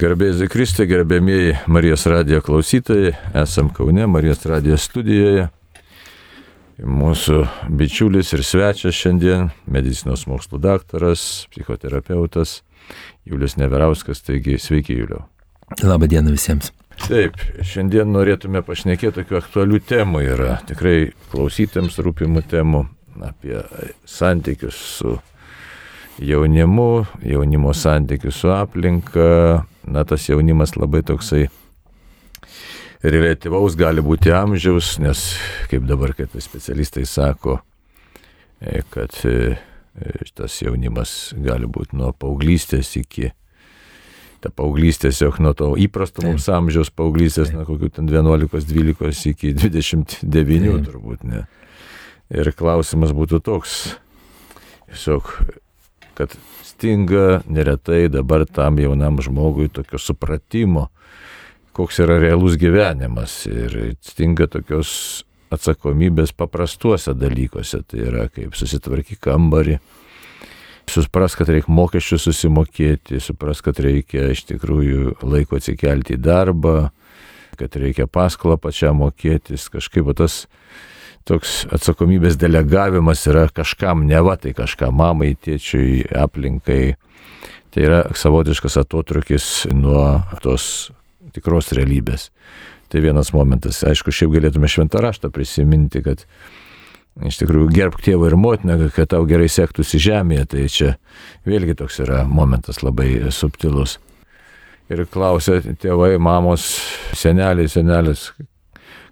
Garbėjai Kristė, gerbėmieji Marijos radijo klausytojai, esam Kaune, Marijos radijo studijoje. Mūsų bičiulis ir svečias šiandien - medicinos mokslų daktaras, psichoterapeutas Julius Neverauskas, taigi sveiki Juliu. Labą dieną visiems. Taip, šiandien norėtume pašnekėti tokių aktualių temų, yra tikrai klausytėms rūpimų temų apie santykius su jaunimu, jaunimo santykius su aplinka, na tas jaunimas labai toksai relativaus gali būti amžiaus, nes kaip dabar, kaip specialistai sako, e, kad e, tas jaunimas gali būti nuo paauglystės iki ta paauglystė tiesiog nuo to įprasto mums amžiaus paauglystės, nuo kokių ten 11-12 iki 29 Taip. turbūt ne. Ir klausimas būtų toks, tiesiog, kad stinga neretai dabar tam jaunam žmogui tokio supratimo, koks yra realus gyvenimas. Ir stinga tokios atsakomybės paprastuose dalykuose, tai yra kaip susitvarkyti kambarį, supras, kad reikia mokesčių susimokėti, supras, kad reikia iš tikrųjų laiko atsikelti į darbą, kad reikia paskolą pačiam mokėtis, kažkaip tas toks atsakomybės delegavimas yra kažkam, ne va, tai kažkam mamai, tėčiui, aplinkai. Tai yra savotiškas atotrukis nuo tos tikros realybės. Tai vienas momentas. Aišku, šiaip galėtume šventą raštą prisiminti, kad iš tikrųjų gerbk tėvą ir motiną, kad tau gerai sektųsi žemėje. Tai čia vėlgi toks yra momentas labai subtilus. Ir klausia tėvai, mamos, seneliai, senelis,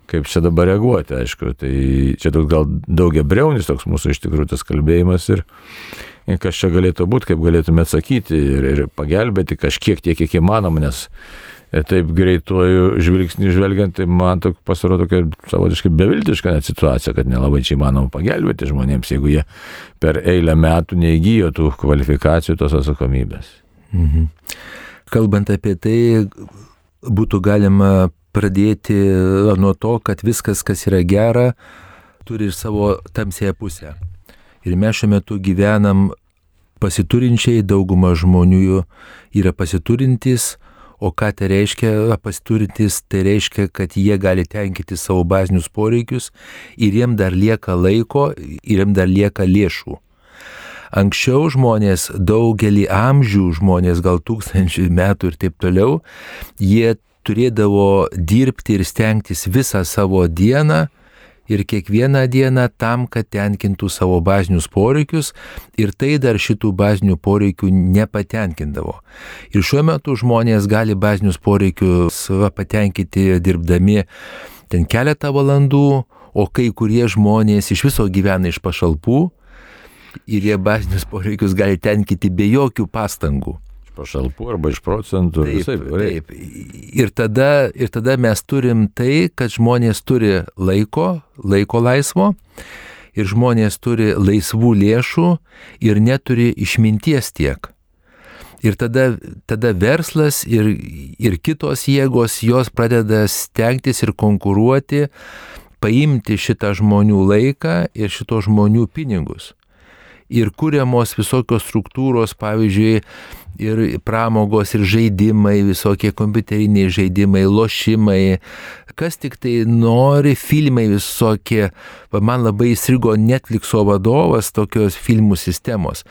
kaip čia dabar reaguoti, aišku. Tai čia toks gal daugia breunis toks mūsų iš tikrųjų tas kalbėjimas ir, kas čia galėtų būti, kaip galėtume atsakyti ir, ir pagelbėti kažkiek tiek, kiek įmanoma, nes taip greituoju žvilgsniu žvelgiant, tai man tok, pasirodo tokia savotiškai beviltiška net situacija, kad nelabai čia įmanoma pagelbėti žmonėms, jeigu jie per eilę metų neįgyjo tų kvalifikacijų, tos atsakomybės. Mhm. Kalbant apie tai, būtų galima pradėti nuo to, kad viskas, kas yra gera, turi ir savo tamsėje pusę. Ir mes šiuo metu gyvenam pasiturinčiai, dauguma žmonių yra pasiturintys, o ką tai reiškia pasiturintys, tai reiškia, kad jie gali tenkinti savo bazinius poreikius ir jiem dar lieka laiko, ir jiem dar lieka lėšų. Anksčiau žmonės, daugelį amžių žmonės, gal tūkstančių metų ir taip toliau, jie turėdavo dirbti ir stengtis visą savo dieną ir kiekvieną dieną tam, kad tenkintų savo bazinius poreikius ir tai dar šitų bazinių poreikių nepatenkindavo. Ir šiuo metu žmonės gali bazinius poreikius patenkinti dirbdami ten keletą valandų, o kai kurie žmonės iš viso gyvena iš pašalpų ir jie bazinius poreikius gali tenkinti be jokių pastangų pašalpų arba iš procentų. Taip, visai, taip. Ir tada, ir tada mes turim tai, kad žmonės turi laiko, laiko laisvo, ir žmonės turi laisvų lėšų ir neturi išminties tiek. Ir tada, tada verslas ir, ir kitos jėgos, jos pradeda stengtis ir konkuruoti, paimti šitą žmonių laiką ir šito žmonių pinigus ir kūriamos visokios struktūros, pavyzdžiui, ir pramogos, ir žaidimai, visokie kompiuteriniai žaidimai, lošimai, kas tik tai nori, filmai visokie. Man labai įstrigo Netflixo vadovas tokios filmų sistemos.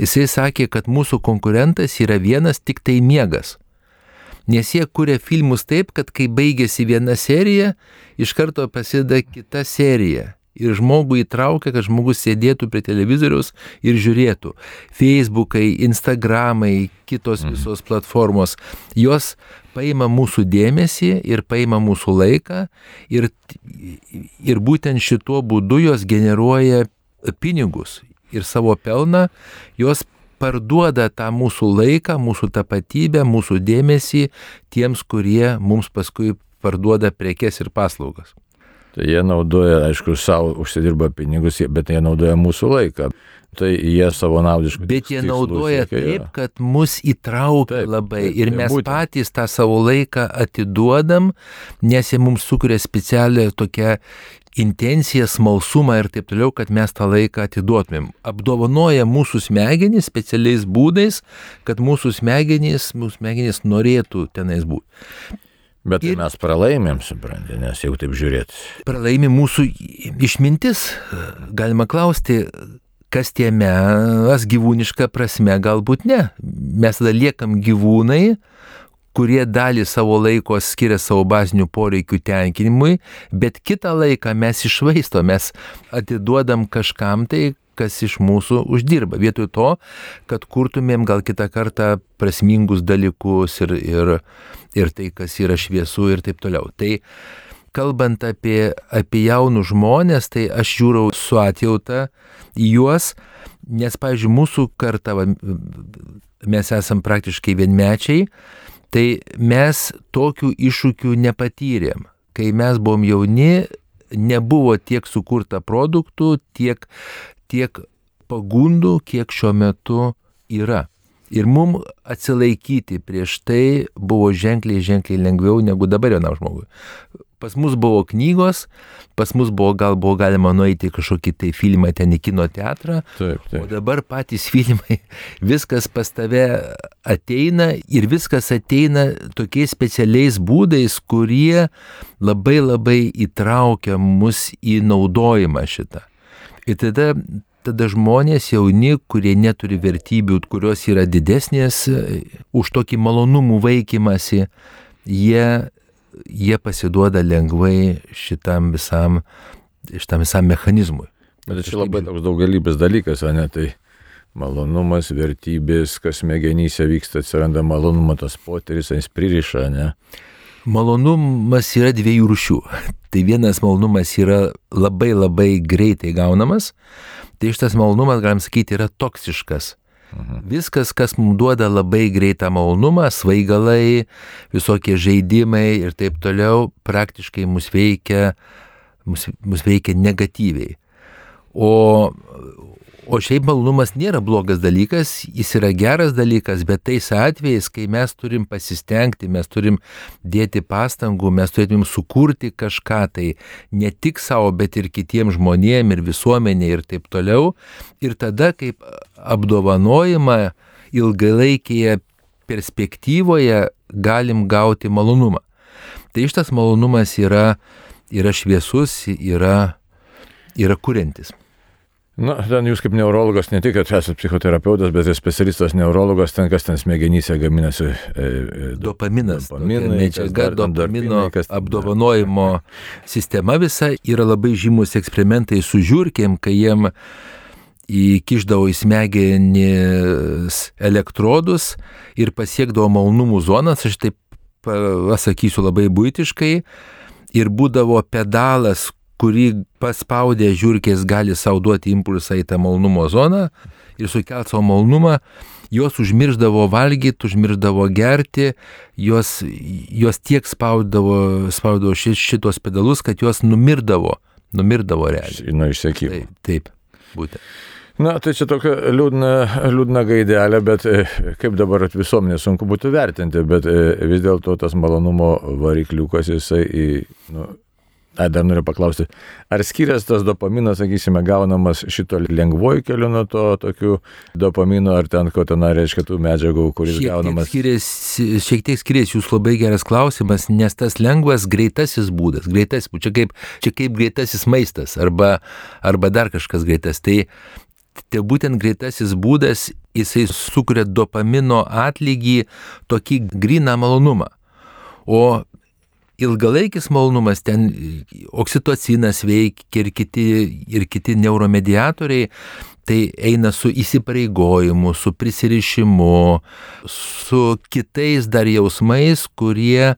Jisai sakė, kad mūsų konkurentas yra vienas tik tai miegas. Nes jie kuria filmus taip, kad kai baigėsi viena serija, iš karto prasideda kita serija ir žmogų įtraukia, kad žmogus sėdėtų prie televizoriaus ir žiūrėtų. Facebookai, Instagramai, kitos mhm. visos platformos, jos paima mūsų dėmesį ir paima mūsų laiką ir, ir būtent šituo būdu jos generuoja pinigus ir savo pelną, jos parduoda tą mūsų laiką, mūsų tapatybę, mūsų dėmesį tiems, kurie mums paskui parduoda prekes ir paslaugas. Tai jie naudoja, aišku, savo užsidirba pinigus, bet jie naudoja mūsų laiką. Tai jie savo naudiškai. Bet jie naudoja siekia, taip, kad mus įtraukia taip, labai taip, ir mes būtent. patys tą savo laiką atiduodam, nes jie mums sukuria specialią tokią intenciją, smalsumą ir taip toliau, kad mes tą laiką atiduotumėm. Apdovanoja mūsų smegenys specialiais būdais, kad mūsų smegenys, mūsų smegenys norėtų tenais būti. Bet ir mes pralaimėm, suprantate, nes jau taip žiūrėt. Pralaimė mūsų išmintis. Galima klausti, kas tie mes gyvūniška prasme, galbūt ne. Mes tada liekam gyvūnai, kurie dalį savo laiko skiria savo bazinių poreikių tenkinimui, bet kitą laiką mes išvaisto, mes atiduodam kažkam tai, kas iš mūsų uždirba. Vietoj to, kad kurtumėm gal kitą kartą prasmingus dalykus ir, ir, ir tai, kas yra šviesu ir taip toliau. Tai kalbant apie, apie jaunus žmonės, tai aš žiūrau su atjauta į juos, nes, pavyzdžiui, mūsų karta, mes esam praktiškai vienmečiai, tai mes tokių iššūkių nepatyrėm. Kai mes buvom jauni, nebuvo tiek sukurta produktų, tiek, tiek pagundų, kiek šiuo metu yra. Ir mum atsilaikyti prieš tai buvo ženkliai, ženkliai lengviau negu dabar jaunam žmogui. Pas mus buvo knygos, pas mus buvo gal buvo galima nueiti kažkokį tai filmą ten į kino teatrą. Taip, taip. O dabar patys filmai, viskas pas tave ateina ir viskas ateina tokiais specialiais būdais, kurie labai labai įtraukia mus į naudojimą šitą. Ir tada tada žmonės jauni, kurie neturi vertybių, kurios yra didesnės už tokį malonumų vaikymasi, jie jie pasiduoda lengvai šitam visam, šitam visam mechanizmui. Bet čia labai toks daugelybės dalykas, o ne tai malonumas, vertybės, kas smegenyse vyksta, atsiranda malonumo tas poteris, jis pririša, ne? Malonumas yra dviejų rušių. Tai vienas malonumas yra labai labai greitai gaunamas, tai šitas malonumas, galim sakyti, yra toksiškas. Mhm. Viskas, kas mums duoda labai greitą malonumą, svaigalai, visokie žaidimai ir taip toliau, praktiškai mus veikia, mus, mus veikia negatyviai. O, O šiaip malonumas nėra blogas dalykas, jis yra geras dalykas, bet tais atvejais, kai mes turim pasistengti, mes turim dėti pastangų, mes turėtumėm sukurti kažką tai ne tik savo, bet ir kitiems žmonėms ir visuomenė ir taip toliau. Ir tada kaip apdovanojimą ilgalaikėje perspektyvoje galim gauti malonumą. Tai šitas malonumas yra, yra šviesus, yra, yra kuriantis. Na, ten jūs kaip neurologas, ne tik, esate psichoterapeutas, bet ir specialistas neurologas, ten kas ten smegenyse gaminasi. E, e, dopaminas. Medžiaga, dopamino apdovanojimo sistema visa yra labai žymus eksperimentai su žiūrkėm, kai jiem įkiždavo į smegenis elektrodus ir pasiekdavo malnumų zonas, aš taip pasakysiu labai būtiškai, ir būdavo pedalas, kurį paspaudę žiūrkės gali savo duoti impulsą į tą malnumo zoną ir sukelt savo malnumą, jos užmirždavo valgyti, užmirždavo gerti, jos, jos tiek spaudavo, spaudavo šitos pedalus, kad jos numirdavo, numirdavo realiai. Nu, išsakymai. Taip, taip, būtent. Na, tai čia tokia liūdna, liūdna gaidelė, bet e, kaip dabar visuomenė sunku būtų vertinti, bet e, vis dėlto tas malonumo varikliukas jisai į, nu, A, dar noriu paklausti, ar skiriasi tas dopaminas, sakysime, gaunamas šito lengvoju keliu nuo to tokių dopamino, ar ten, ko ten reiškia tų medžiagų, kuris šiek gaunamas? Skiriasi, šiek tiek skiriasi, jūs labai geras klausimas, nes tas lengvas greitasis būdas, greitasis, čia kaip, čia kaip greitasis maistas arba, arba dar kažkas greitas. Tai Tai būtent greitasis būdas, jisai sukuria dopamino atlygį, tokį griną malonumą. O ilgalaikis malonumas, ten oksitocinas veikia ir kiti, ir kiti neuromediatoriai, tai eina su įsipareigojimu, su prisirišimu, su kitais dar jausmais, kurie,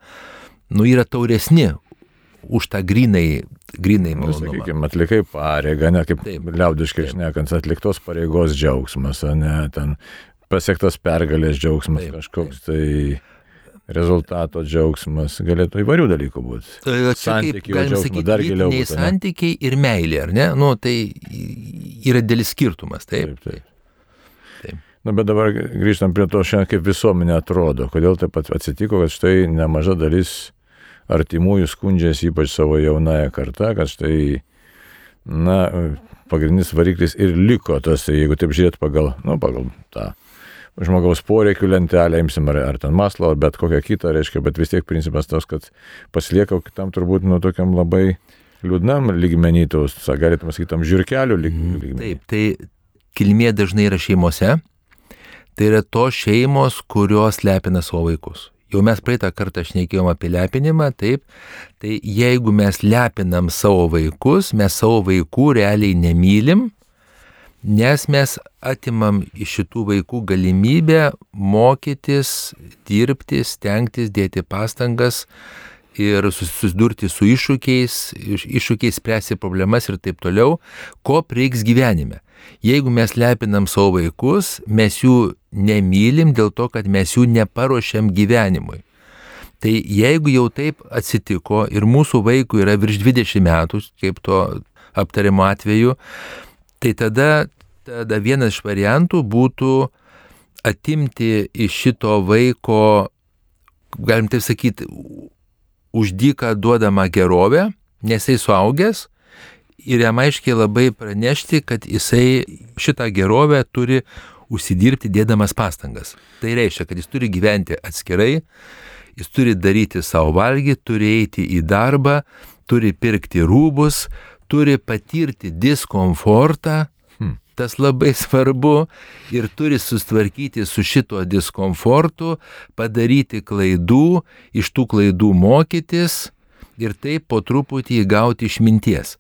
nu, yra tauresni už tą grinai, grinai nu, malonumą. Nu, sakykime, atlikai pareigą, ne kaip liaudiškai šnekant, atliktos pareigos džiaugsmas, ne ten pasiektas pergalės džiaugsmas taip, kažkoks taip. tai rezultato džiaugsmas, galėtų įvairių dalykų būti. Santykių galim džiaugsmas dar giliau būtų, santykiai ir meilė, ar ne? Nu, tai yra dėlis skirtumas, taip. Taip, taip. Taip. Na, bet dabar grįžtam prie to šiandien, kaip visuomenė atrodo. Kodėl taip pat atsitiko, kad štai nemaža dalis artimųjų skundžiasi ypač savo jaunąją kartą, kad štai, na, pagrindinis variklis ir liko tas, jeigu taip žiūrėt pagal, nu, pagal tą žmogaus poreikių lentelę, imsim ar, ar ten maslo, ar bet kokią kitą, reiškia, bet vis tiek principas tas, kad pasilieka kitam turbūt nu tokiam labai liūdnam lygmenytos, galėtume sakyti, tam žirkelių lyg, lygmenį. Taip, tai kilmė dažnai yra šeimose. Tai yra tos šeimos, kurios lepina savo vaikus. Jau mes praeitą kartą šnekėjom apie lepinimą, taip. Tai jeigu mes lepinam savo vaikus, mes savo vaikų realiai nemylim, nes mes atimam iš šitų vaikų galimybę mokytis, dirbti, stengtis, dėti pastangas ir sus- susidurti su iššūkiais, iš- iššūkiais spręsti problemas ir taip toliau, ko prieiks gyvenime. Jeigu mes lepinam savo vaikus, mes jų nemylim dėl to, kad mes jų neparuošiam gyvenimui. Tai jeigu jau taip atsitiko ir mūsų vaikui yra virš 20 metų, kaip to aptariamo atveju, tai tada, tada vienas iš variantų būtų atimti iš šito vaiko, galim taip sakyti, už dyką duodamą gerovę, nes jisai suaugęs ir jam aiškiai labai pranešti, kad jisai šitą gerovę turi užsidirbti dėdamas pastangas. Tai reiškia, kad jis turi gyventi atskirai, jis turi daryti savo valgį, turi eiti į darbą, turi pirkti rūbus, turi patirti diskomfortą, Hmm. tas labai svarbu ir turi sustvarkyti su šituo diskomfortu, padaryti klaidų, iš tų klaidų mokytis ir taip po truputį įgauti išminties.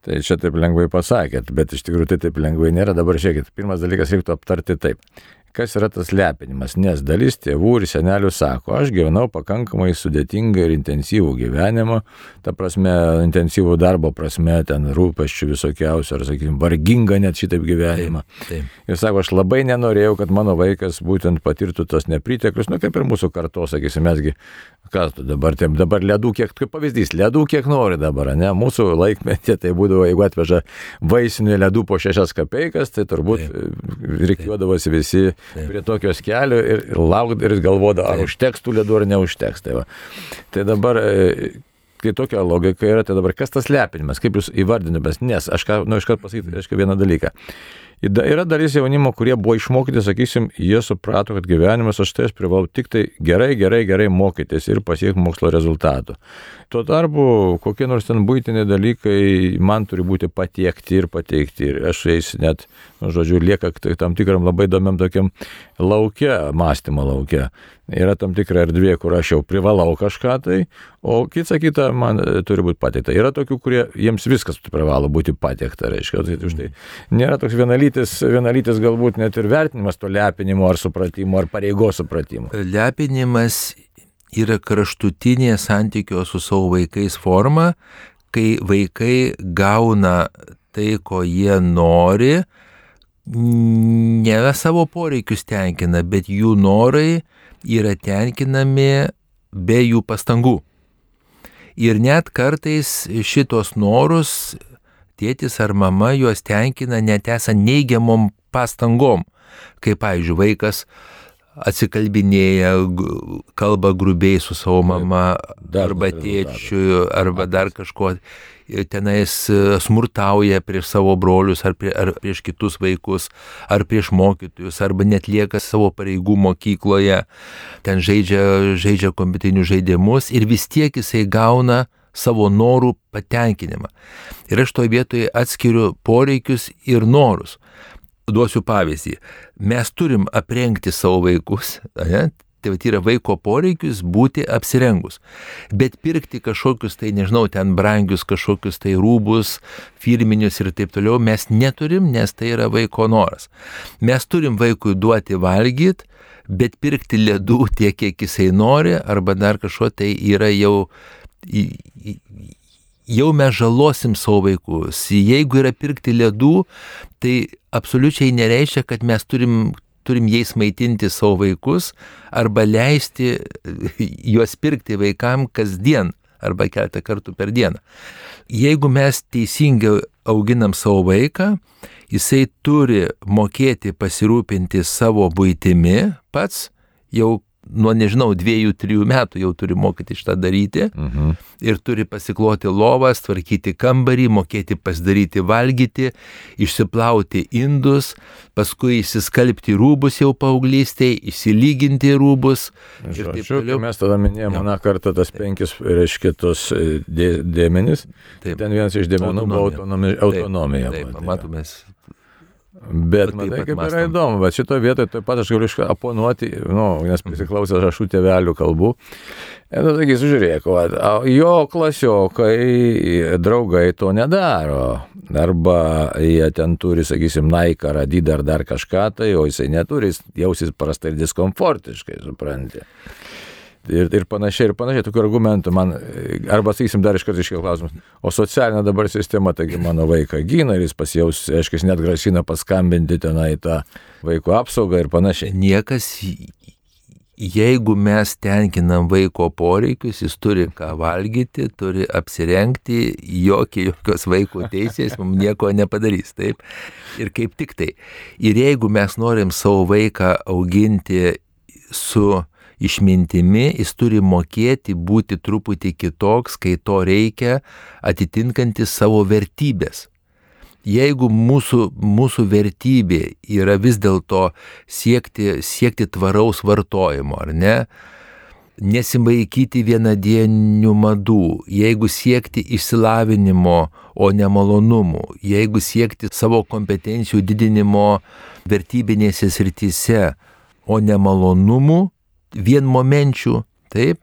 Tai čia taip lengvai pasakėt, bet iš tikrųjų tai taip lengvai nėra. Dabar žiūrėkit, pirmas dalykas reiktų aptarti taip. Kas yra tas lepinimas? Nes dalis tėvų ir senelių sako, aš gyvenau pakankamai sudėtingą ir intensyvų gyvenimą, ta prasme, intensyvų darbo prasme, ten rūpeščių visokiausių, ar, sakykime, vargingą net šitaip gyvenimą. Taip. Ir sako, aš labai nenorėjau, kad mano vaikas būtent patirtų tos nepriteklius, nu kaip ir mūsų kartos, sakysim, mesgi, kas tu dabar, taip, dabar ledų kiek, kaip pavyzdys, ledų kiek nori dabar, ne, mūsų laikmetė tai būdavo, jeigu atveža vaisinių ledų po šešias kapeikas, tai turbūt reikiuodavosi visi Taip. prie tokios kelio ir, ir laukdavo ir galvodavo, ar užteks tų ledų ar neužteks. Tai, va. tai dabar e, kai tokia logika yra, tai dabar kas tas lepinimas, kaip jūs įvardinamės, nes aš ką, nu, iškart pasakyti, reiškia vieną dalyką. Yra dalis jaunimo, kurie buvo išmokyti, sakysim, jie suprato, kad gyvenimas aš tai privalau tik tai gerai, gerai, gerai mokytis ir pasiekti mokslo rezultatų. Tuo tarpu kokie nors ten būtiniai dalykai man turi būti patiekti ir pateikti. Ir aš jais net, nu, žodžiu, lieka tam tikram labai įdomiam tokiam laukia, mąstymo laukia. Yra tam tikra erdvė, kur aš jau privalau kažką tai, o kita kita man e, turi būti pateikta. Yra tokių, kurie jiems viskas privalo būti pateikta, reiškia. Tai, tai, nėra toks vienalytis, vienalytis galbūt net ir vertinimas to lepinimo ar supratimo ar pareigos supratimo. Lepinimas yra kraštutinė santykio su savo vaikais forma, kai vaikai gauna tai, ko jie nori, ne savo poreikius tenkina, bet jų norai yra tenkinami be jų pastangų. Ir net kartais šitos norus tėtis ar mama juos tenkina net esant neigiamom pastangom. Kaip, pavyzdžiui, vaikas atsikalbinėja, kalba grubiai su savo mama arba tėčiu, arba dar kažko. Tenais e, smurtauja prieš savo brolius ar, prie, ar prieš kitus vaikus, ar prieš mokytojus, arba net lieka savo pareigų mokykloje, ten žaidžia, žaidžia kompiuterinius žaidimus ir vis tiek jisai gauna savo norų patenkinimą. Ir aš toje vietoje atskiriu poreikius ir norus. Duosiu pavyzdį. Mes turim aprengti savo vaikus, ne? tai yra vaiko poreikius būti apsirengus. Bet pirkti kažkokius tai, nežinau, ten brangius kažkokius tai rūbus, firminius ir taip toliau mes neturim, nes tai yra vaiko noras. Mes turim vaikui duoti valgyti, bet pirkti ledų tiek, kiek jisai nori, arba dar kažko tai yra jau jau mes žalosim savo vaikus. Jeigu yra pirkti ledų, tai absoliučiai nereiškia, kad mes turim turim jais maitinti savo vaikus arba leisti juos pirkti vaikam kasdien arba keletą kartų per dieną. Jeigu mes teisingai auginam savo vaiką, jisai turi mokėti pasirūpinti savo būtimi pats, jau nuo nežinau, dviejų, trijų metų jau turi mokyti šitą daryti mhm. ir turi pasikloti lovas, tvarkyti kambarį, mokėti pasidaryti valgyti, išsiplauti indus, paskui įsiskalbti rūbus jau paauglystėje, įsilyginti rūbus. Žodžiu, mes tada minėjome vieną kartą tas penkis, reiškia, tos e, dė, dėmenys. Taip. Ten vienas iš dėmenų buvo autonomija. autonomija taip, taip, matomės Bet matai, kaip yra įdomu, bet šitoje vietoje taip pat aš galiu oponuoti, nu, nes prisiklausęs rašų tėvelių kalbų. Ir tu sakysi, žiūrėk, va, jo klasiokai, draugai to nedaro. Arba jie ten turi, sakysim, Nike ar Adidas ar dar kažką, tai o jisai neturi, jis jausis prastai ir diskomfortiškai, supranti ir, ir panašiai, ir panašiai, tokių argumentų man, arba sakysim dar iš karto iškėl klausimus, o socialinė dabar sistema, taigi mano vaiką gina ir jis pasijaus, aiškiai, net grasina paskambinti tenai tą vaiko apsaugą ir panašiai. Niekas, jeigu mes tenkinam vaiko poreikius, jis turi ką valgyti, turi apsirengti, jokie, jokios vaiko teisės mums nieko nepadarys, taip? Ir kaip tik tai. Ir jeigu mes norim savo vaiką auginti su išmintimi jis turi mokėti būti truputį kitoks, kai to reikia, atitinkantis savo vertybės. Jeigu mūsų, mūsų vertybė yra vis dėlto siekti, siekti tvaraus vartojimo, ar ne, nesimaikyti vienadienių madų, jeigu siekti išsilavinimo, o ne malonumų, jeigu siekti savo kompetencijų didinimo vertybinėse srityse, o ne malonumų, vienmomenčių, taip,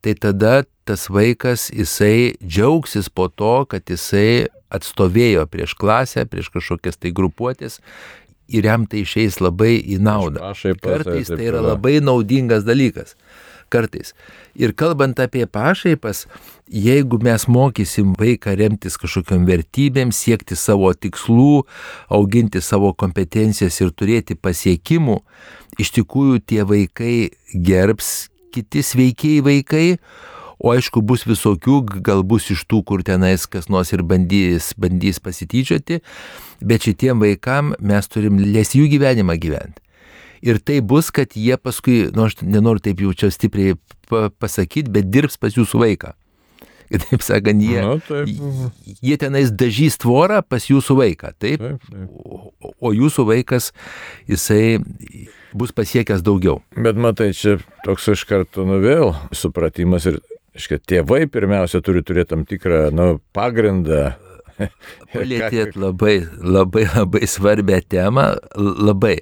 tai tada tas vaikas, jisai džiaugsis po to, kad jisai atstovėjo prieš klasę, prieš kažkokias tai grupuotės ir jam tai išeis labai į naudą. Kartais tai yra labai naudingas dalykas. Kartais. Ir kalbant apie pašaipas, jeigu mes mokysim vaiką remtis kažkokiam vertybėm, siekti savo tikslų, auginti savo kompetencijas ir turėti pasiekimų, iš tikrųjų tie vaikai gerbs kiti sveikiai vaikai, o aišku bus visokių, gal bus iš tų, kur tenais kas nors ir bandys, bandys pasityčioti, bet šitiem vaikam mes turim leisti jų gyvenimą gyventi. Ir tai bus, kad jie paskui, nu aš nenoriu taip jau čia stipriai pasakyti, bet dirbs pas jūsų vaiką. Kitaip sakant, jie, Na, taip. jie tenais dažys tvorą pas jūsų vaiką, taip? taip, taip. O, o jūsų vaikas, jisai bus pasiekęs daugiau. Bet matai, čia toks iš karto nu vėl supratimas ir, iškai, tėvai pirmiausia turi turėti tam tikrą nu, pagrindą. Palėtėt labai, labai, labai svarbę temą, labai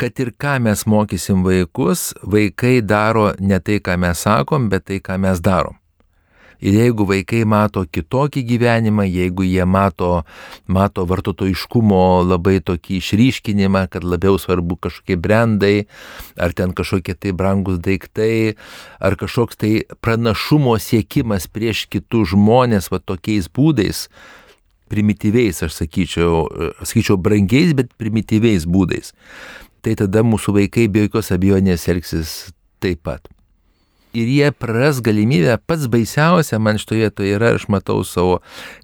kad ir ką mes mokysim vaikus, vaikai daro ne tai, ką mes sakom, bet tai, ką mes darom. Ir jeigu vaikai mato kitokį gyvenimą, jeigu jie mato, mato vartotojiškumo labai tokį išryškinimą, kad labiau svarbu kažkokie brandai, ar ten kažkokie tai brangus daiktai, ar kažkoks tai pranašumo siekimas prieš kitus žmonės va tokiais būdais, primityviais, aš sakyčiau, sakyčiau brangiais, bet primityviais būdais, tai tada mūsų vaikai be jokios abejonės elgsis taip pat ir jie praras galimybę, pats baisiausia man šitoje vietoje yra, aš matau savo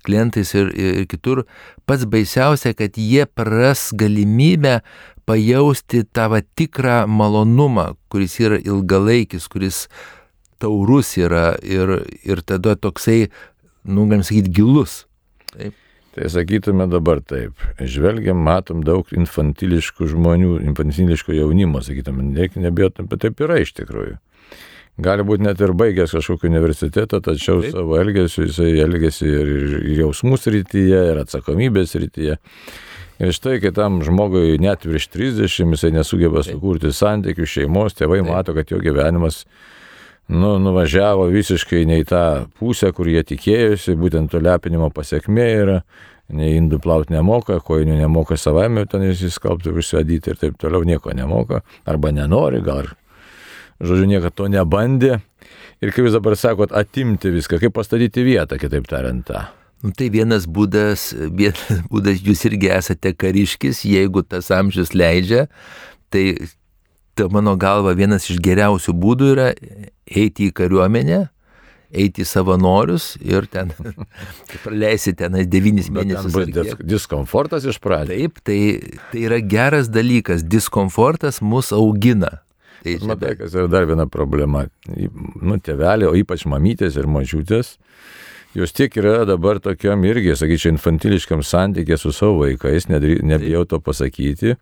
klientais ir, ir kitur, pats baisiausia, kad jie praras galimybę pajausti tą tikrą malonumą, kuris yra ilgalaikis, kuris taurus yra ir, ir tada toksai, nu, galim sakyti, gilus. Taip. Tai sakytume dabar taip, žvelgiam, matom daug infantiliškų žmonių, infantiliško jaunimo, sakytume, nebijotum, bet taip yra iš tikrųjų. Gali būti net ir baigęs kažkokį universitetą, tačiau Taip. savo elgesiu jisai elgesi ir, ir jausmų srityje, ir atsakomybės srityje. Ir štai kitam žmogui net virš 30 jisai nesugeba Taip. sukurti santykių, šeimos, tėvai Taip. mato, kad jo gyvenimas nu, nuvažiavo visiškai ne į tą pusę, kur jie tikėjosi, būtent to lepinimo pasiekmė yra, nei indų plauti nemoka, kojinių nemoka savame, ten jis įskalbti, užsiadyti ir taip toliau nieko nemoka, arba nenori, gal žodžiu, niekada to nebandė. Ir kaip jūs dabar sakot, atimti viską, kaip pastatyti vietą, kitaip tariant tą. Nu, tai vienas būdas, vienas būdas, jūs irgi esate kariškis, jeigu tas amžius leidžia, tai, tai mano galva vienas iš geriausių būdų yra eiti į kariuomenę, eiti savanorius ir ten praleisi tenais devynis mėnesius. Bus dis diskomfortas iš pradžių. Taip, tai, tai yra geras dalykas, diskomfortas mus augina. Tai Matai, kas yra dar viena problema. Nu, tėvelė, o ypač mamytės ir mažiutės, jos tiek yra dabar tokiam irgi, sakyčiau, infantiliškam santykė su savo vaikais, nebijau to pasakyti,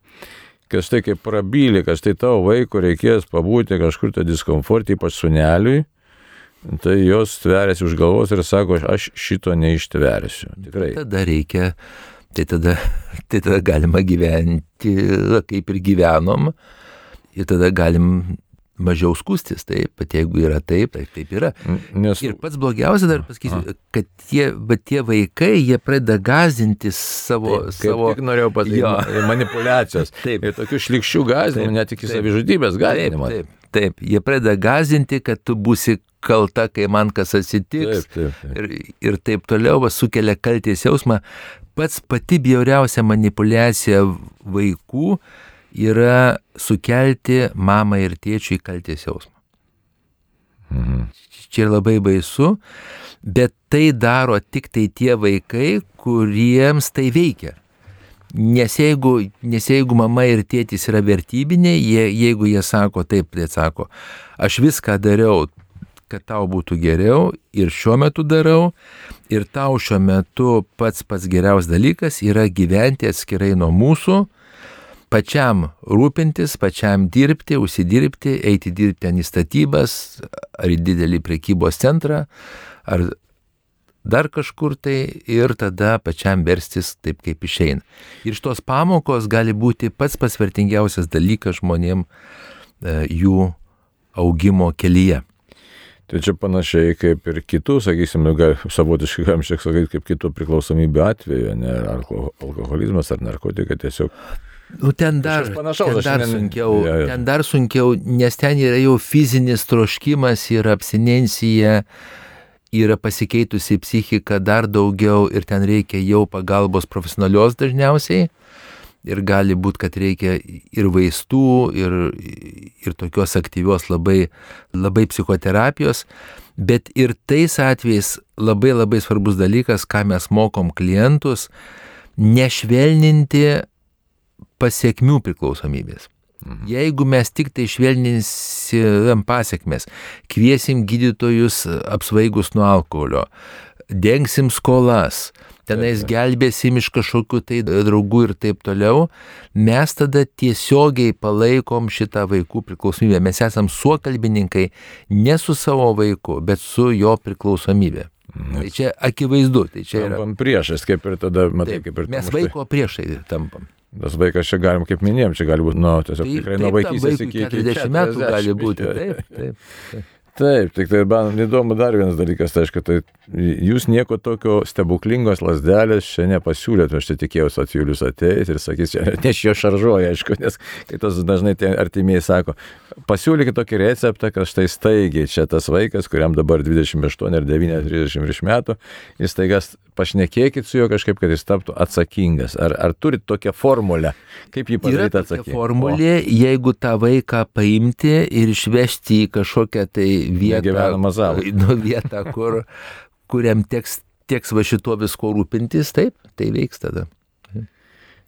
kad štai kaip prabylė, kad štai tavo vaiko reikės pabūti kažkur tą diskomfortą, ypač suneliui, tai jos tveriasi už galvos ir sako, aš šito neištversiu. Tikrai. Tada reikia, tai tada, tai tada galima gyventi kaip ir gyvenom ir tada galim mažiau skustis, taip, bet jeigu yra taip, taip, taip yra. Nes... Ir pats blogiausia dar pasakysiu, A. kad tie, tie vaikai, jie pradeda gazinti savo... Taip, savo... Tik norėjau pasakyti, manipulacijos. taip. Ir tokių šlikščių gazinimų, net iki savižudybės gazinimų. Taip, taip, taip, jie pradeda gazinti, kad tu būsi kalta, kai man kas atsitiks. Taip, taip, taip. Ir, ir taip toliau va, sukelia kalties jausmą. Pats pati bjauriausia manipulacija vaikų yra sukelti mamai ir tėčiui kalties jausmą. Mhm. Čia yra labai baisu, bet tai daro tik tai tie vaikai, kuriems tai veikia. Nes jeigu, nes jeigu mama ir tėtis yra vertybiniai, jie, jeigu jie sako taip, tai sako, aš viską dariau, kad tau būtų geriau ir šiuo metu darau, ir tau šiuo metu pats pats geriausias dalykas yra gyventi atskirai nuo mūsų, pačiam rūpintis, pačiam dirbti, užsidirbti, eiti dirbti ten į statybas, ar į didelį prekybos centrą, ar dar kažkur tai ir tada pačiam verstis taip, kaip išeina. Ir iš tos pamokos gali būti pats pasvertingiausias dalykas žmonėm e, jų augimo kelyje. Tai čia panašiai kaip ir kitų, sakysime, nu, savotiškai, galim šiek tiek sakyti, kaip kitų priklausomybių atveju, ne, ar alkoholizmas, ar narkotika, tiesiog Nu, ten dar, panašaus, ten dar šiandien... sunkiau, ja, ja. ten dar sunkiau, nes ten yra jau fizinis troškimas ir abstinencija, yra pasikeitusi psichika dar daugiau ir ten reikia jau pagalbos profesionalios dažniausiai. Ir gali būti, kad reikia ir vaistų, ir, ir tokios aktyvios labai, labai psichoterapijos. Bet ir tais atvejais labai labai svarbus dalykas, ką mes mokom klientus, nešvelninti pasiekmių priklausomybės. Mhm. Jeigu mes tik tai švelninsim pasiekmes, kviesim gydytojus apsvaigus nuo alkoholio, dengsim skolas, tenais gelbėsim iš kažkokių tai draugų ir taip toliau, mes tada tiesiogiai palaikom šitą vaikų priklausomybę. Mes esam suokalbininkai ne su savo vaiku, bet su jo priklausomybė. Nes tai čia akivaizdu, tai čia yra. Tampam priešas, kaip ir tada, matai, taip, kaip ir. Mes vaiko priešai tampam. Tas vaikas čia galim, kaip minėjom, čia gali būti, nu, tiesiog tai, tikrai nuo vaikystės iki 40 metų gali būti. Taip, taip. taip. Taip, tik tai man įdomu dar vienas dalykas, tai aišku, tai jūs nieko tokio stebuklingos lasdelės čia nepasiūlėt, aš čia tikėjausi, kad Julius ateis ir sakys, ne iš jo šaržuoja, aišku, nes kitos dažnai tie artimieji sako, pasiūlykit tokį receptą, kad štai staigiai čia tas vaikas, kuriam dabar 28 ar 9, 30 metų, jis staigas pašnekėkit su juo kažkaip, kad jis taptų atsakingas. Ar, ar turit tokią formulę, kaip jį padaryti atsakingą? Formulė, jeigu tą vaiką paimti ir išvežti į kažkokią tai vietą. Nu, vietą, kur, kuriam teks, teks va šituo visko rūpintis, taip, tai veiks tada.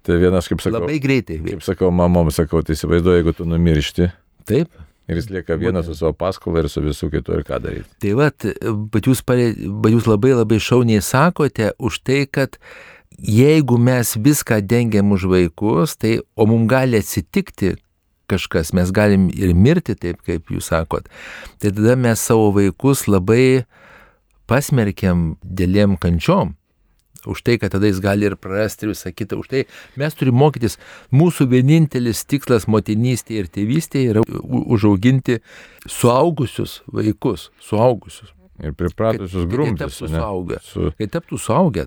Tai vienas, kaip sakau, labai greitai. Veiks. Kaip sakau, mamom sakau, tai įsivaizduoju, jeigu tu numiršti. Taip. Ir jis lieka vienas su savo paskola ir su visų kitų ir ką daryti. Tai va, bet jūs, bet jūs labai labai šauniai sakote už tai, kad jeigu mes viską dengiam už vaikus, tai o mums gali atsitikti kažkas, mes galim ir mirti taip, kaip jūs sakot, tai tada mes savo vaikus labai pasmerkiam dėliem kančiom už tai, kad tada jis gali ir prarasti visą kitą. Už tai mes turime mokytis. Mūsų vienintelis tikslas motinystėje ir tėvystėje yra užauginti suaugusius vaikus, suaugusius. Ir pripratusius grumtis. Kai taptų suaugę. Su, kai taptų suaugę.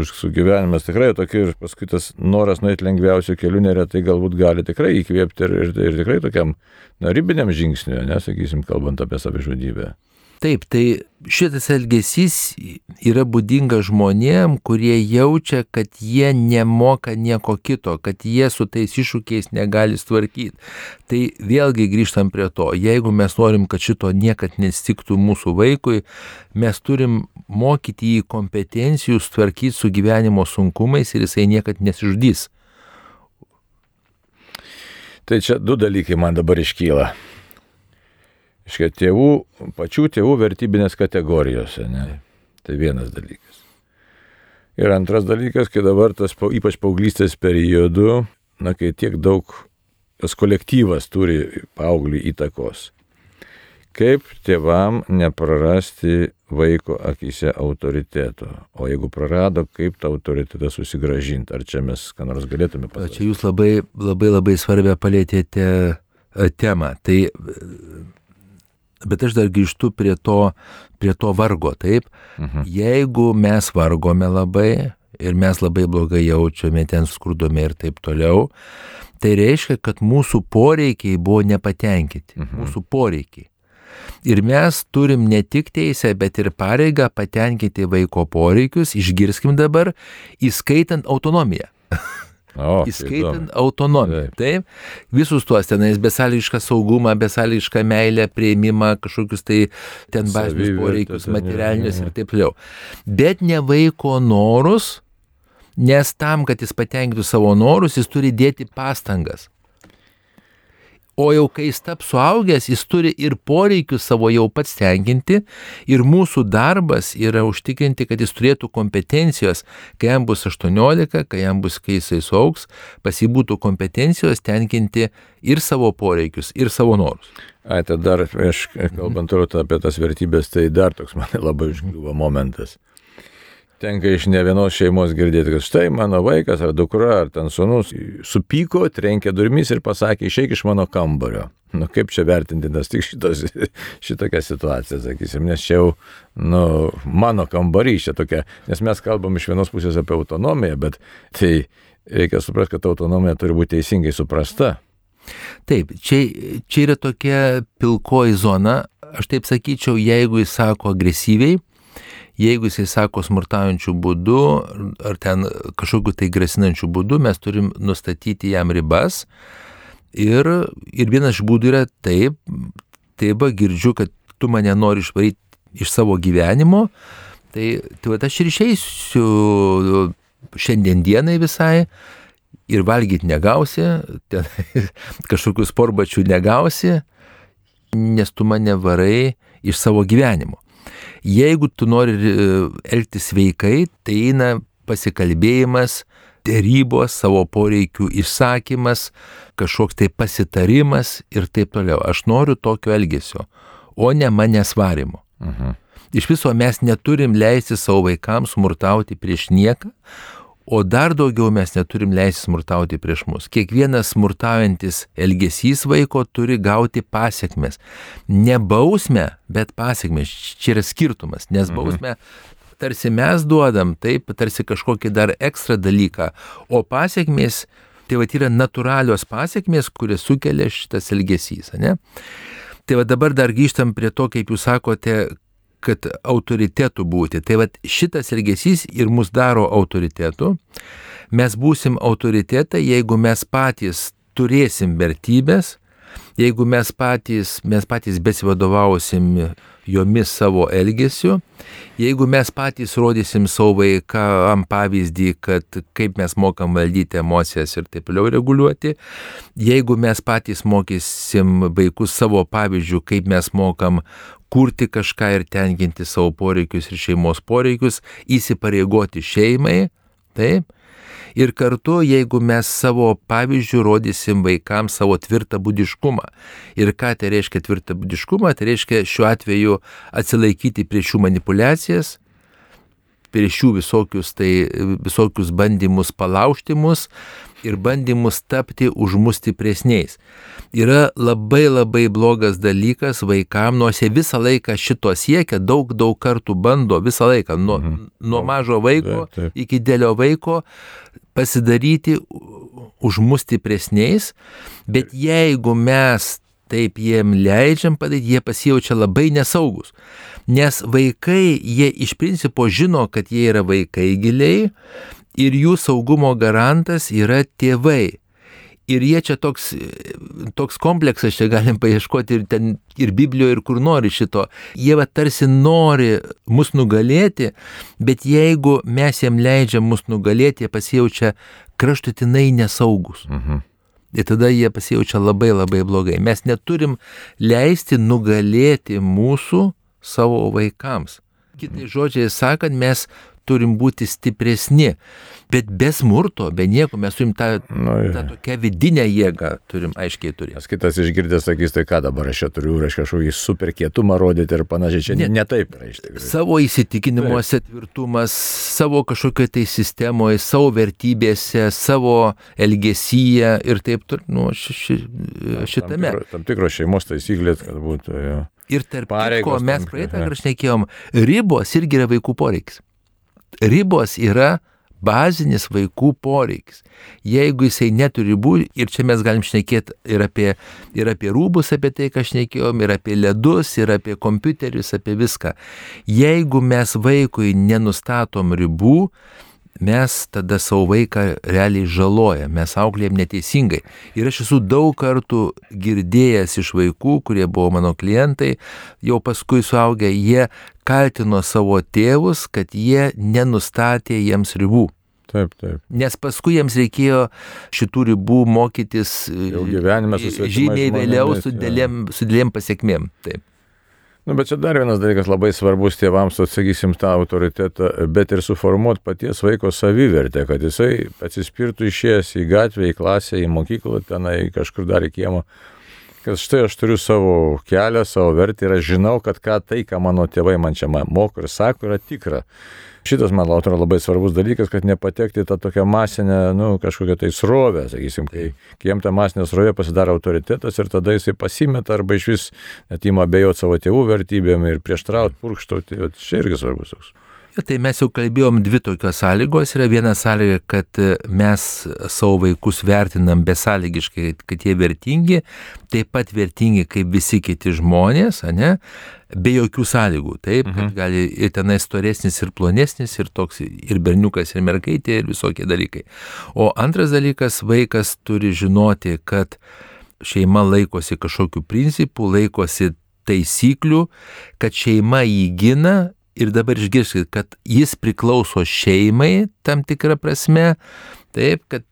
Už su gyvenimas tikrai tokia ir paskui tas noras nueiti lengviausių kelių neretai galbūt gali tikrai įkvėpti ir, ir, ir tikrai tokiam na, ribiniam žingsniui, nesakysim, kalbant apie savižudybę. Taip, tai šitas elgesys yra būdinga žmonėm, kurie jaučia, kad jie nemoka nieko kito, kad jie su tais iššūkiais negali tvarkyti. Tai vėlgi grįžtam prie to, jeigu mes norim, kad šito niekad nestiktų mūsų vaikui, mes turim mokyti jį kompetencijų tvarkyti su gyvenimo sunkumais ir jisai niekad nesižudys. Tai čia du dalykai man dabar iškyla. Iškia tėvų, pačių tėvų vertybinės kategorijose. Ne? Tai vienas dalykas. Ir antras dalykas, kai dabar tas ypač paauglystės periodu, na, kai tiek daug tas kolektyvas turi paauglių įtakos. Kaip tėvam neprarasti vaiko akise autoriteto? O jeigu prarado, kaip tą autoritetą susigražinti? Ar čia mes ką nors galėtume pasakyti? Čia jūs labai labai, labai svarbę palėtėte temą. Tai Bet aš dar grįžtu prie to, prie to vargo, taip. Mhm. Jeigu mes vargome labai ir mes labai blogai jaučiame, ten skurdome ir taip toliau, tai reiškia, kad mūsų poreikiai buvo nepatenkinti. Mhm. Mūsų poreikiai. Ir mes turim ne tik teisę, bet ir pareigą patenkinti vaiko poreikius, išgirskim dabar, įskaitant autonomiją. O, įskaitant autonomiją. Taip. taip. Visus tuos tenais besąlygišką saugumą, besąlygišką meilę, prieimimą, kažkokius tai ten bazinius poreikius, materialinius ir taip toliau. Bet ne vaiko norus, nes tam, kad jis patenkintų savo norus, jis turi dėti pastangas. O jau kai jis taps suaugęs, jis turi ir poreikius savo jau pats tenkinti ir mūsų darbas yra užtikrinti, kad jis turėtų kompetencijos, kai jam bus 18, kai jam bus, kai jisai suaugs, pasibūtų kompetencijos tenkinti ir savo poreikius, ir savo norus. Ai, tai dar, aš kalbant mhm. apie tas vertybės, tai dar toks man labai užkliuvo momentas tenka iš ne vienos šeimos girdėti, kad štai mano vaikas ar dukra ar ten sunus supyko, trenkė durmis ir pasakė, išeik iš mano kambario. Nu kaip čia vertinti, nes tik šitos, šitokia situacija, sakysim, nes čia jau, nu, mano kambarys čia tokia, nes mes kalbam iš vienos pusės apie autonomiją, bet tai reikia suprasti, kad autonomija turi būti teisingai suprasta. Taip, čia, čia yra tokia pilkoji zona, aš taip sakyčiau, jeigu jis sako agresyviai, Jeigu jisai sako smurtaujančių būdų ar ten kažkokiu tai grasinančių būdų, mes turim nustatyti jam ribas. Ir, ir vienas iš būdų yra taip, taip, girdžiu, kad tu mane nori išvaryti iš savo gyvenimo, tai, tai va, aš ir išeisiu šiandien dienai visai ir valgyti negausi, ten, kažkokių sporbačių negausi, nes tu mane varai iš savo gyvenimo. Jeigu tu nori e, elgtis sveikai, tai eina pasikalbėjimas, dėrybos, savo poreikių išsakymas, kažkoks tai pasitarimas ir taip toliau. Aš noriu tokio elgesio, o ne manęs varimo. Mhm. Iš viso mes neturim leisti savo vaikams smurtauti prieš nieką, O dar daugiau mes neturim leisti smurtauti prieš mus. Kiekvienas smurtaujantis elgesys vaiko turi gauti pasiekmes. Ne bausmę, bet pasiekmes. Čia yra skirtumas, nes mhm. bausmę tarsi mes duodam, taip, tarsi kažkokį dar ekstra dalyką, o pasiekmes, tai va yra natūralios pasiekmes, kurias sukelia šitas elgesys, ne? Tai va dabar dar grįžtam prie to, kaip jūs sakote, kad autoritetu būti. Tai vad šitas elgesys ir mus daro autoritetu. Mes būsim autoritetai, jeigu mes patys turėsim vertybės, jeigu mes patys, mes patys besivadovausim jomis savo elgesiu, jeigu mes patys rodysim savo vaikam pavyzdį, kad kaip mes mokam valdyti emocijas ir taip toliau reguliuoti, jeigu mes patys mokysim vaikus savo pavyzdžių, kaip mes mokam kurti kažką ir tenkinti savo poreikius ir šeimos poreikius, įsipareigoti šeimai, taip. Ir kartu, jeigu mes savo pavyzdžių rodysim vaikams savo tvirtą budiškumą. Ir ką tai reiškia tvirtą budiškumą? Tai reiškia šiuo atveju atsilaikyti prieš jų manipulacijas, prieš jų visokius, tai, visokius bandymus palaužti mus, ir bandymus tapti už mus stipresniais. Yra labai labai blogas dalykas vaikam, nors jie visą laiką šito siekia, daug daug kartų bando, visą laiką, nuo, mhm. nuo mažo vaiko taip, taip. iki dėlio vaiko pasidaryti už mus stipresniais, bet jeigu mes taip jiem leidžiam padaryti, jie pasijaučia labai nesaugus. Nes vaikai, jie iš principo žino, kad jie yra vaikai giliai ir jų saugumo garantas yra tėvai. Ir jie čia toks, toks kompleksas, čia galim paieškoti ir ten, ir Biblijoje, ir kur nori šito. Jie va tarsi nori mus nugalėti, bet jeigu mes jiem leidžiam mus nugalėti, jie pasijaučia kraštutinai nesaugus. Mhm. Ir tada jie pasijaučia labai labai blogai. Mes neturim leisti nugalėti mūsų savo vaikams. Kitai žodžiai sakant, mes turim būti stipresni, bet be smurto, be nieko, mes turim tą, nu, tą tokią vidinę jėgą, turim aiškiai turėti. Nes kitas išgirdęs sakys, tai ką dabar aš čia turiu, aš kažkokį super kietumą rodyti ir panašiai, čia ne, ne taip yra iš tikrųjų. Savo įsitikinimuose tvirtumas, savo kažkokioje tai sistemoje, savo vertybėse, savo elgesyje ir taip toliau, nu, ši, ši, šitame. Tam, tikro, tam tikros šeimos taisyklės, kad būtų. Jo. Ir tarp ko mes praeitą kartą šnekėjom, ribos irgi yra vaikų poreikis ribos yra bazinis vaikų poreikis. Jeigu jisai neturi ribų, ir čia mes galim šnekėti ir apie, ir apie rūbus, apie tai, ką šnekėjom, ir apie ledus, ir apie kompiuterius, apie viską. Jeigu mes vaikui nenustatom ribų, mes tada savo vaiką realiai žalojam, mes auklėjam neteisingai. Ir aš esu daug kartų girdėjęs iš vaikų, kurie buvo mano klientai, jau paskui suaugę, jie kaltino savo tėvus, kad jie nenustatė jiems ribų. Taip, taip. Nes paskui jiems reikėjo šitų ribų mokytis žymiai vėliau su dėlėm, su dėlėm pasiekmėm. Taip. Nu, bet čia dar vienas dalykas labai svarbus tėvams, atsakysim tą autoritetą, bet ir suformuoti paties vaiko savivertę, kad jisai atsispirtų išėjęs į gatvę, į klasę, į mokyklą, tenai kažkur dar į kiemą, kad štai aš turiu savo kelią, savo vertę ir aš žinau, kad ką tai, ką mano tėvai man čia moko ir sako, yra tikra. Šitas, man atrodo, labai svarbus dalykas, kad nepatekti tą tokią masinę, nu, kažkokią tai srovę, sakysim, kai, kai jam ta masinė srovė pasidaro autoritetas ir tada jisai pasimeta arba iš vis net įma abejoti savo tėvų vertybėm ir prieštrauti, purkštauti, čia irgi svarbus toks. Ja, tai mes jau kalbėjom dvi tokios sąlygos. Yra viena sąlyga, kad mes savo vaikus vertinam besąlygiškai, kad jie vertingi, taip pat vertingi kaip visi kiti žmonės, ne? be jokių sąlygų. Taip, mhm. kad gali ir tenai storesnis, ir plonesnis, ir toks, ir berniukas, ir mergaitė, ir visokie dalykai. O antras dalykas, vaikas turi žinoti, kad šeima laikosi kažkokių principų, laikosi taisyklių, kad šeima jį gina ir dabar išgirskit, kad jis priklauso šeimai tam tikrą prasme, taip, kad,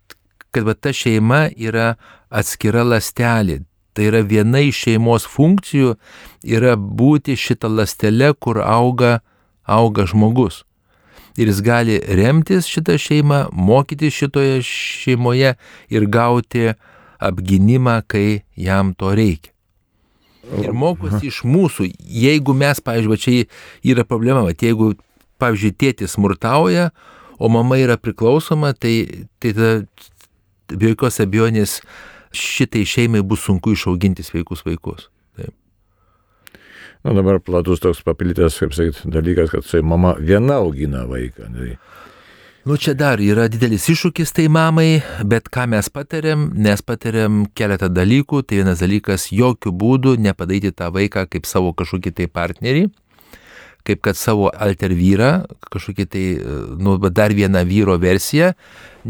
kad va, ta šeima yra atskira lastelė. Tai yra viena iš šeimos funkcijų yra būti šitą lastelę, kur auga, auga žmogus. Ir jis gali remtis šitą šeimą, mokytis šitoje šeimoje ir gauti apginimą, kai jam to reikia ir mokosi iš mūsų. Jeigu mes, pavyzdžiui, čia yra problema, va, jeigu, pavyzdžiui, tėtis smurtauja, o mama yra priklausoma, tai, tai ta, be jokios abejonės šitai šeimai bus sunku išauginti sveikus vaikus. Taip. Na dabar platus toks papildytas, kaip sakyti, dalykas, kad tai mama viena augina vaiką. Tai Nu čia dar yra didelis iššūkis tai mamai, bet ką mes patariam, mes patariam keletą dalykų. Tai vienas dalykas, jokių būdų nepadaryti tą vaiką kaip savo kažkokį tai partnerį, kaip kad savo alter vyrą, kažkokį tai, nu, dar vieną vyro versiją,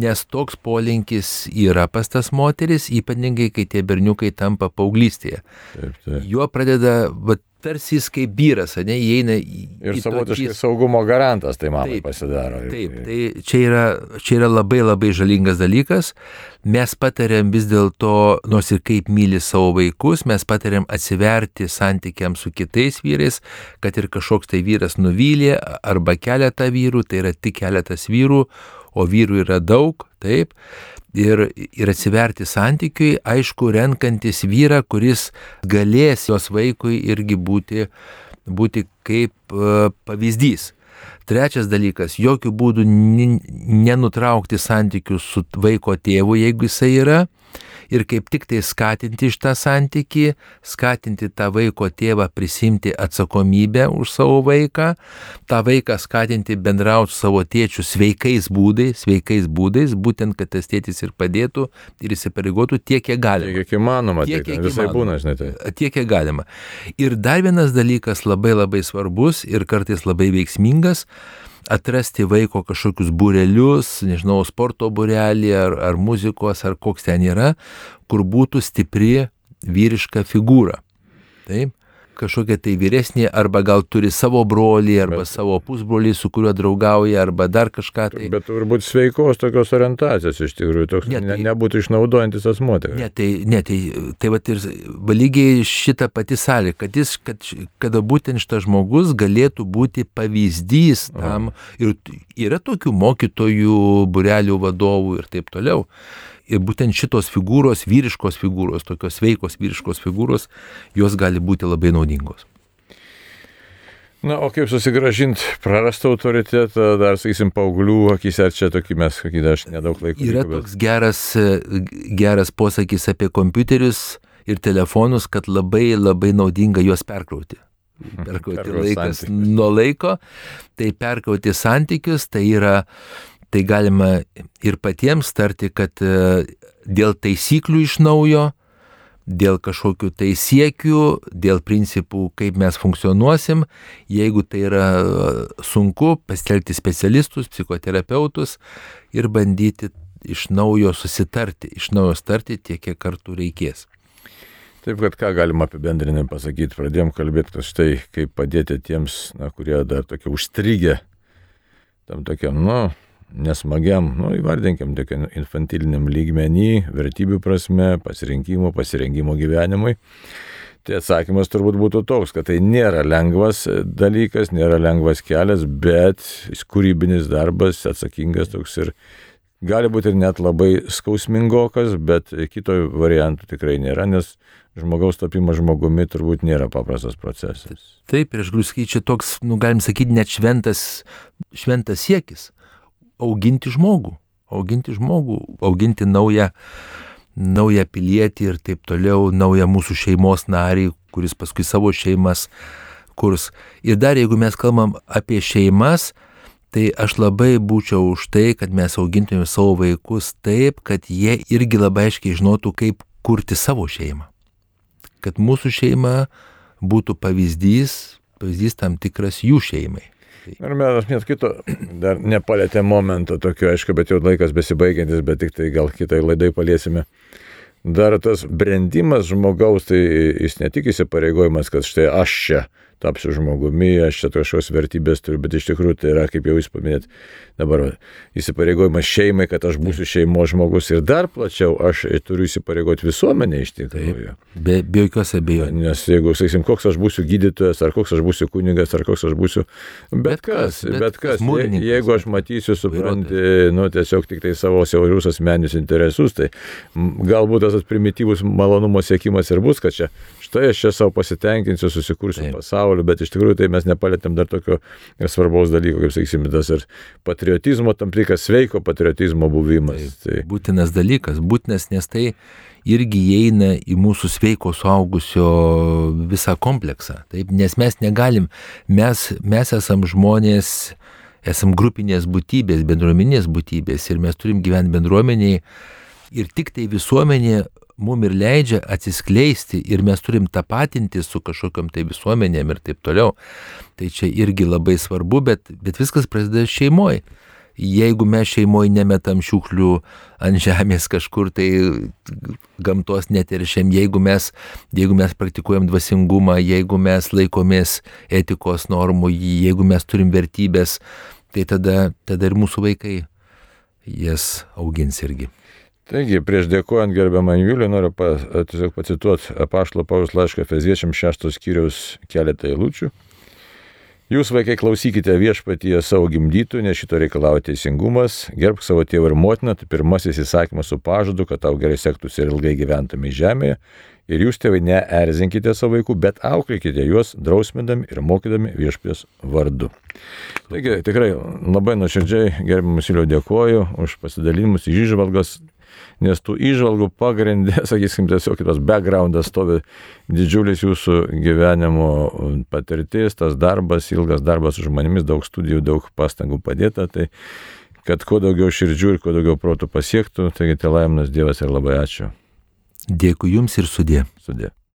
nes toks polinkis yra pas tas moteris, ypatingai kai tie berniukai tampa paauglystėje. Taip, taip. Juo pradeda, va, tarsi jis kaip vyras, ne, įeina į... Ir savotiškai tokį... saugumo garantas tai mamai taip, pasidaro. Taip, tai čia yra, čia yra labai labai žalingas dalykas. Mes patariam vis dėlto, nors ir kaip myli savo vaikus, mes patariam atsiverti santykiams su kitais vyrais, kad ir kažkoks tai vyras nuvylė arba keletą vyrų, tai yra tik keletas vyrų, o vyrų yra daug, taip ir, ir atsiverti santykiui, aišku, renkantis vyrą, kuris galės jos vaikui irgi būti, būti kaip uh, pavyzdys. Trečias dalykas - jokių būdų nenutraukti santykių su vaiko tėvu, jeigu jisai yra. Ir kaip tik tai skatinti iš tą santyki, skatinti tą vaiko tėvą prisimti atsakomybę už savo vaiką, tą vaiką skatinti bendrauti su savo tėčiu sveikais būdais, sveikais būdais, būtent, kad tas tėtis ir padėtų ir įsipareigotų tiek, kiek galima. Tiek, kiek įmanoma, tiek, tiek visai įmanoma. būna, žinai. Tai. Tiek, kiek galima. Ir dar vienas dalykas labai labai svarbus ir kartais labai veiksmingas atrasti vaiko kažkokius būrelius, nežinau, sporto būrelį ar, ar muzikos, ar koks ten yra, kur būtų stipri vyriška figūra. Taip kažkokia tai vyresnė, arba gal turi savo brolį, arba bet, savo pusbrolį, su kuriuo draugauja, arba dar kažką tai. Bet turbūt sveikos tokios orientacijos iš tikrųjų, toks ne, tai, ne, nebūtų išnaudojantis asmuo. Ne, tai, ne, tai, tai va ir lygiai šita pati sąlyga, kad jis, kad, kad būtent šitas žmogus galėtų būti pavyzdys tam. O. Ir yra tokių mokytojų, burelių vadovų ir taip toliau. Ir būtent šitos figūros, vyriškos figūros, tokios veikos vyriškos figūros, jos gali būti labai naudingos. Na, o kaip susigražinti prarastą autoritetą, dar, sakysim, paauglių akise, ar čia tokį mes, sakyt, aš nedaug laiko. Yra bet... toks geras, geras posakis apie kompiuterius ir telefonus, kad labai labai naudinga juos perkrauti. Perkrauti laikas santykius. nuo laiko, tai perkrauti santykius, tai yra tai galima ir patiems tarti, kad e, dėl taisyklių iš naujo, dėl kažkokių tai siekių, dėl principų, kaip mes funkcionuosim, jeigu tai yra e, sunku, pasitelkti specialistus, psichoterapeutus ir bandyti iš naujo susitarti, iš naujo starti tiek, kiek kartų reikės. Taip, kad ką galima apibendrinai pasakyti, pradėjom kalbėti, kad štai kaip padėti tiems, na, kurie dar tokie užstrigę, tam tokiam, nu, nesmagiam, nu, įvardinkim, tokiam infantiliniam lygmenį, vertybių prasme, pasirinkimo, pasirengimo gyvenimui. Tai atsakymas turbūt būtų toks, kad tai nėra lengvas dalykas, nėra lengvas kelias, bet kūrybinis darbas, atsakingas toks ir gali būti ir net labai skausmingokas, bet kito variantų tikrai nėra, nes žmogaus tapimas žmogumi turbūt nėra paprastas procesas. Taip, ir aš galiu sakyti, čia toks, nu, galim sakyti, net šventas, šventas siekis auginti žmogų, auginti žmogų, auginti naują, naują pilietį ir taip toliau, naują mūsų šeimos narį, kuris paskui savo šeimas kurs. Ir dar jeigu mes kalbam apie šeimas, tai aš labai būčiau už tai, kad mes augintume savo vaikus taip, kad jie irgi labai aiškiai žinotų, kaip kurti savo šeimą. Kad mūsų šeima būtų pavyzdys, pavyzdys tam tikras jų šeimai. Ir mes net kito dar nepalėtė momento tokio, aišku, bet jau laikas besibaigiantis, bet tik tai gal kitai laidai paliesime. Dar tas brendimas žmogaus, tai jis ne tik įsipareigojimas, kad štai aš čia tapsiu žmogumi, aš čia kažkokios vertybės turiu, bet iš tikrųjų tai yra, kaip jau jūs paminėt, dabar įsipareigojimas šeimai, kad aš būsiu šeimos žmogus ir dar plačiau aš turiu įsipareigoti visuomenę iš tikrųjų. Be, be jokios abejonės. Nes jeigu, sakysim, koks aš būsiu gydytojas, ar koks aš būsiu kunigas, ar koks aš būsiu, bet, bet kas, bet, bet kas, je, jeigu aš matysiu, supranti, nu, tiesiog tik tai savo siaurius asmeninius interesus, tai galbūt tas primityvus malonumo siekimas ir bus, kad čia štai aš čia savo pasitenkinsiu, susikursiu Taip. pasaulį, bet iš tikrųjų tai mes nepalėtėm dar tokio svarbaus dalyko, kaip sakysime, tas ir patriotizmo, tam tikras sveiko patriotizmo buvimas. Taip. Tai. Būtinas dalykas, būtinas, nes tai irgi įeina į mūsų sveiko suaugusio visą kompleksą. Taip, nes mes negalim, mes, mes esam žmonės, esam grupinės būtybės, bendruomenės būtybės ir mes turim gyventi bendruomeniai ir tik tai visuomenė mum ir leidžia atsiskleisti ir mes turim tapatinti su kažkokiam tai visuomenėm ir taip toliau. Tai čia irgi labai svarbu, bet, bet viskas prasideda šeimoje. Jeigu mes šeimoje nemetam šiukšlių ant žemės kažkur, tai gamtos neteršiam, jeigu mes, jeigu mes praktikuojam dvasingumą, jeigu mes laikomės etikos normų, jeigu mes turim vertybės, tai tada, tada ir mūsų vaikai jas augins irgi. Taigi, prieš dėkojant gerbiamą Juliui, noriu pa, tiesiog pacituoti apaštalo Paulius laišką Feziečiam šeštos skyriaus keletą eilučių. Jūs, vaikai, klausykite viešpatyje savo gimdytų, nes šito reikalauja teisingumas, gerbk savo tėvą ir motiną, tai pirmasis įsakymas su pažadu, kad tau gerai sektųsi ir ilgai gyventumai žemėje. Ir jūs, tėvai, neerzinkite savo vaikų, bet auklėkite juos, drausmindami ir mokydami viešpės vardu. Taigi, tikrai labai nuoširdžiai, gerbiamas Ilio, dėkoju už pasidalinimus, išžvalgas nes tų įžvalgų pagrindė, sakysim, tiesiog kitos backgroundas stovi didžiulis jūsų gyvenimo patirtis, tas darbas, ilgas darbas su žmonėmis, daug studijų, daug pastangų padėta, tai kad kuo daugiau širdžių ir kuo daugiau protų pasiektų, taigi tai laiminas Dievas ir labai ačiū. Dėkui Jums ir sudė. Sudė.